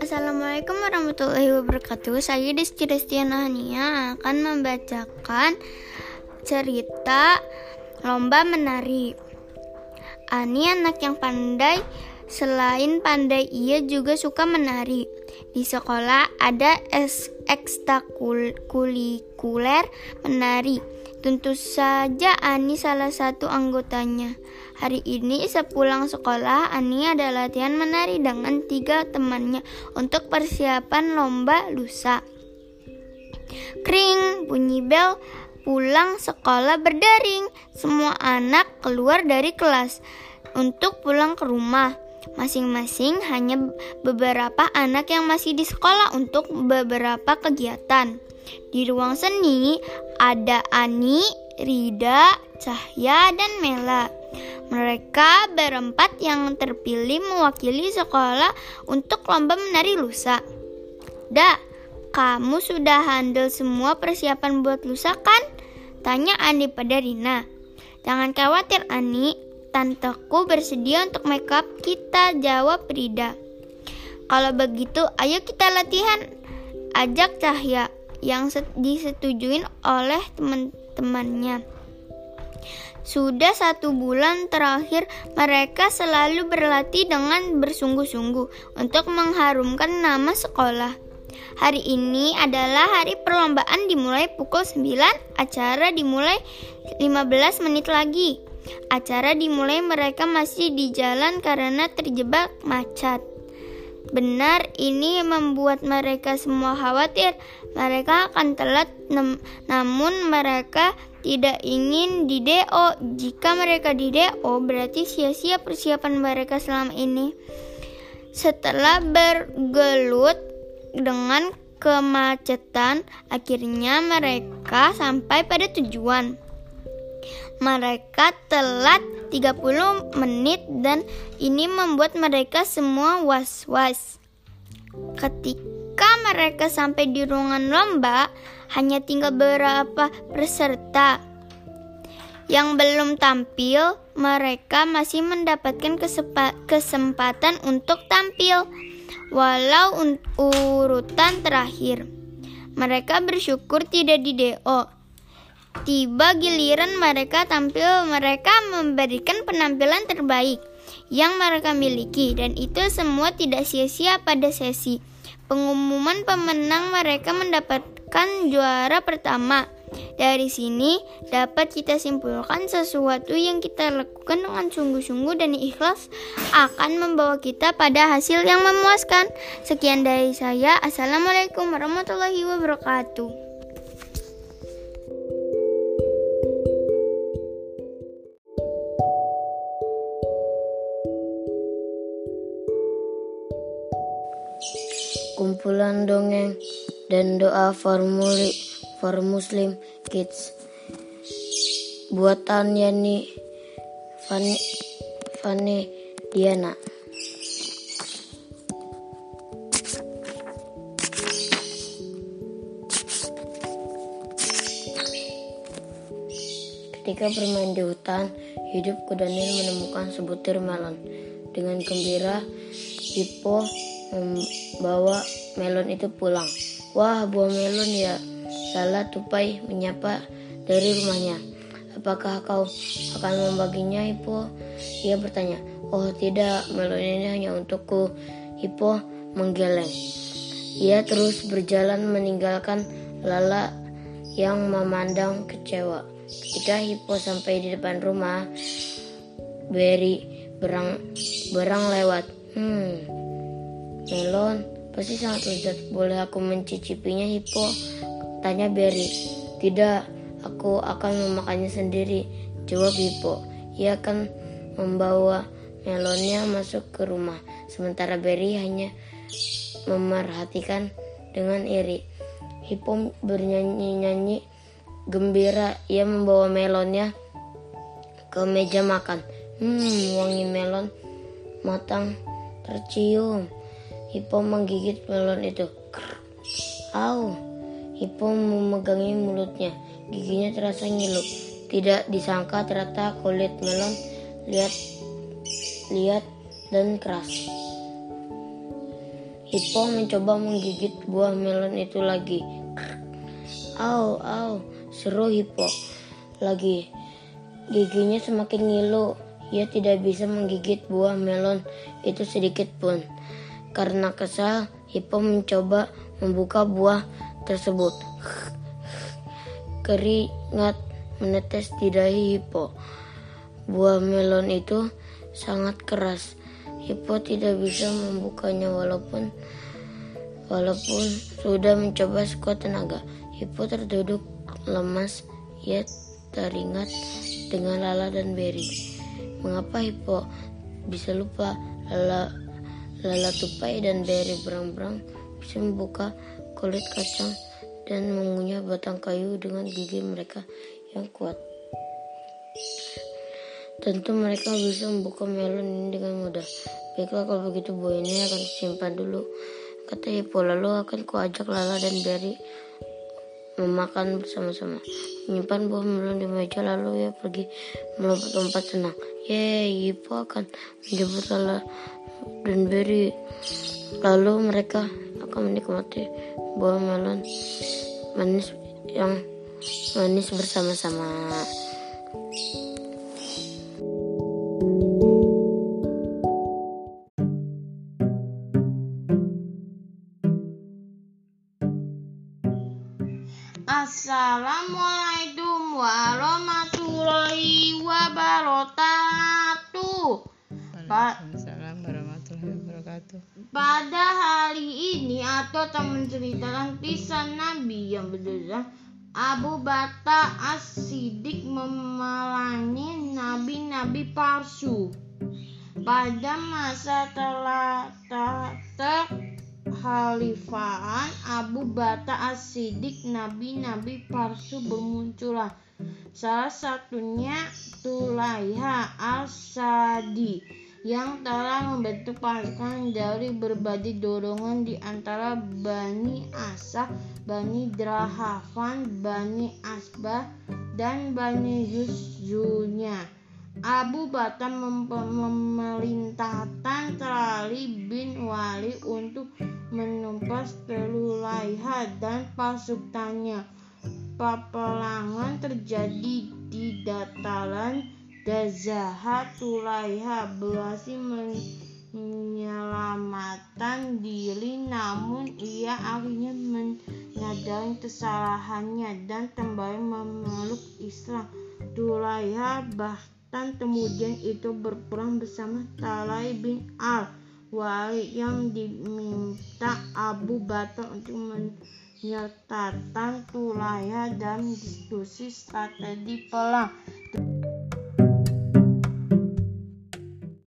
Assalamualaikum warahmatullahi wabarakatuh. Saya Desti Destiana Hania akan membacakan cerita lomba menari. Ani anak yang pandai. Selain pandai, ia juga suka menari. Di sekolah ada ekstrakurikuler menari. Tentu saja Ani salah satu anggotanya. Hari ini sepulang sekolah, Ani ada latihan menari dengan tiga temannya untuk persiapan lomba lusa. Kring, bunyi bel, pulang sekolah berdering. Semua anak keluar dari kelas untuk pulang ke rumah. Masing-masing hanya beberapa anak yang masih di sekolah untuk beberapa kegiatan. Di ruang seni ada Ani, Rida, Cahya, dan Mela. Mereka berempat yang terpilih mewakili sekolah untuk lomba menari lusa. Da, kamu sudah handle semua persiapan buat lusa kan? Tanya Ani pada Rina. Jangan khawatir Ani, tanteku bersedia untuk make up kita, jawab Rida. Kalau begitu, ayo kita latihan. Ajak Cahya yang disetujuin oleh teman-temannya. Sudah satu bulan terakhir, mereka selalu berlatih dengan bersungguh-sungguh untuk mengharumkan nama sekolah. Hari ini adalah hari perlombaan dimulai pukul 9, acara dimulai 15 menit lagi. Acara dimulai mereka masih di jalan karena terjebak macet. Benar, ini membuat mereka semua khawatir. Mereka akan telat, namun mereka tidak ingin di DO. Jika mereka di DO, berarti sia-sia persiapan mereka selama ini. Setelah bergelut dengan kemacetan, akhirnya mereka sampai pada tujuan. Mereka telat 30 menit dan ini membuat mereka semua was-was. Ketika mereka sampai di ruangan lomba, hanya tinggal beberapa peserta yang belum tampil, mereka masih mendapatkan kesempatan untuk tampil, walau urutan terakhir. Mereka bersyukur tidak di DO. Tiba giliran mereka tampil, mereka memberikan penampilan terbaik yang mereka miliki, dan itu semua tidak sia-sia pada sesi pengumuman pemenang. Mereka mendapat kan juara pertama. Dari sini dapat kita simpulkan sesuatu yang kita lakukan dengan sungguh-sungguh dan ikhlas akan membawa kita pada hasil yang memuaskan. Sekian dari saya. Assalamualaikum warahmatullahi wabarakatuh. Kumpulan dongeng dan doa formuli for Muslim Kids buatan Yani Fani, Fani Diana Ketika bermain di hutan, hidup kuda Nil menemukan sebutir melon. Dengan gembira, Hippo membawa melon itu pulang. Wah, buah melon ya. Salah tupai menyapa dari rumahnya. Apakah kau akan membaginya, Hipo? Ia bertanya. Oh tidak, melon ini hanya untukku. Hipo menggeleng. Ia terus berjalan meninggalkan Lala yang memandang kecewa. Ketika Hipo sampai di depan rumah, Berry berang berang lewat. Hmm, melon Pasti sangat lezat. Boleh aku mencicipinya, Hippo? Tanya Berry. Tidak, aku akan memakannya sendiri. Jawab Hippo. Ia akan membawa melonnya masuk ke rumah. Sementara Berry hanya memerhatikan dengan iri. Hippo bernyanyi-nyanyi gembira. Ia membawa melonnya ke meja makan. Hmm, wangi melon matang tercium. Hippo menggigit melon itu. Au, Hippo memegangi mulutnya. Giginya terasa ngilu. Tidak disangka ternyata kulit melon lihat lihat dan keras. Hippo mencoba menggigit buah melon itu lagi. Au, au, seru Hippo. Lagi, giginya semakin ngilu. Ia tidak bisa menggigit buah melon itu sedikit pun. Karena kesal, Hippo mencoba membuka buah tersebut. Keringat menetes di dahi Hippo. Buah melon itu sangat keras. Hippo tidak bisa membukanya walaupun walaupun sudah mencoba sekuat tenaga. Hippo terduduk lemas. Ia teringat dengan Lala dan Berry. Mengapa Hippo bisa lupa Lala, Lala tupai dan Berry berang-berang bisa membuka kulit kacang dan mengunyah batang kayu dengan gigi mereka yang kuat. Tentu mereka bisa membuka melon ini dengan mudah. Baiklah kalau begitu buah ini akan disimpan dulu. Kata Hippo lalu akan kuajak Lala dan Berry memakan bersama-sama. Menyimpan buah melon di meja lalu ia pergi melompat-lompat senang. Yeay, Hippo akan menjemput Lala dan Berry. Lalu mereka akan menikmati buah melon manis yang manis bersama-sama. Assalamualaikum warahmatullahi wabarakatuh. Pa- Waalaikumsalam warahmatullahi pada hari ini atau akan menceritakan kisah Nabi yang berjudul Abu Bata As-Siddiq memalangi nabi-nabi palsu. Pada masa telah khalifahan Abu Bata As-Siddiq nabi-nabi palsu bermunculan. Salah satunya Tulaiha Al-Sadi yang telah membentuk pasukan dari berbagai dorongan di antara Bani Asad, Bani Drahavan, Bani Asbah, dan Bani Yuszunya. Abu Batam mem- memerintahkan Trali bin Wali untuk menumpas Tulaiha dan pasukannya. Peperangan terjadi di dataran Dazaha Tulaiha berhasil men- menyelamatkan diri namun ia akhirnya menyadari kesalahannya dan kembali memeluk Islam. Tulaiha bahkan kemudian itu berperang bersama Talai bin Al Wali yang diminta Abu Bakar untuk menyertakan Tulaiha dalam diskusi strategi perang.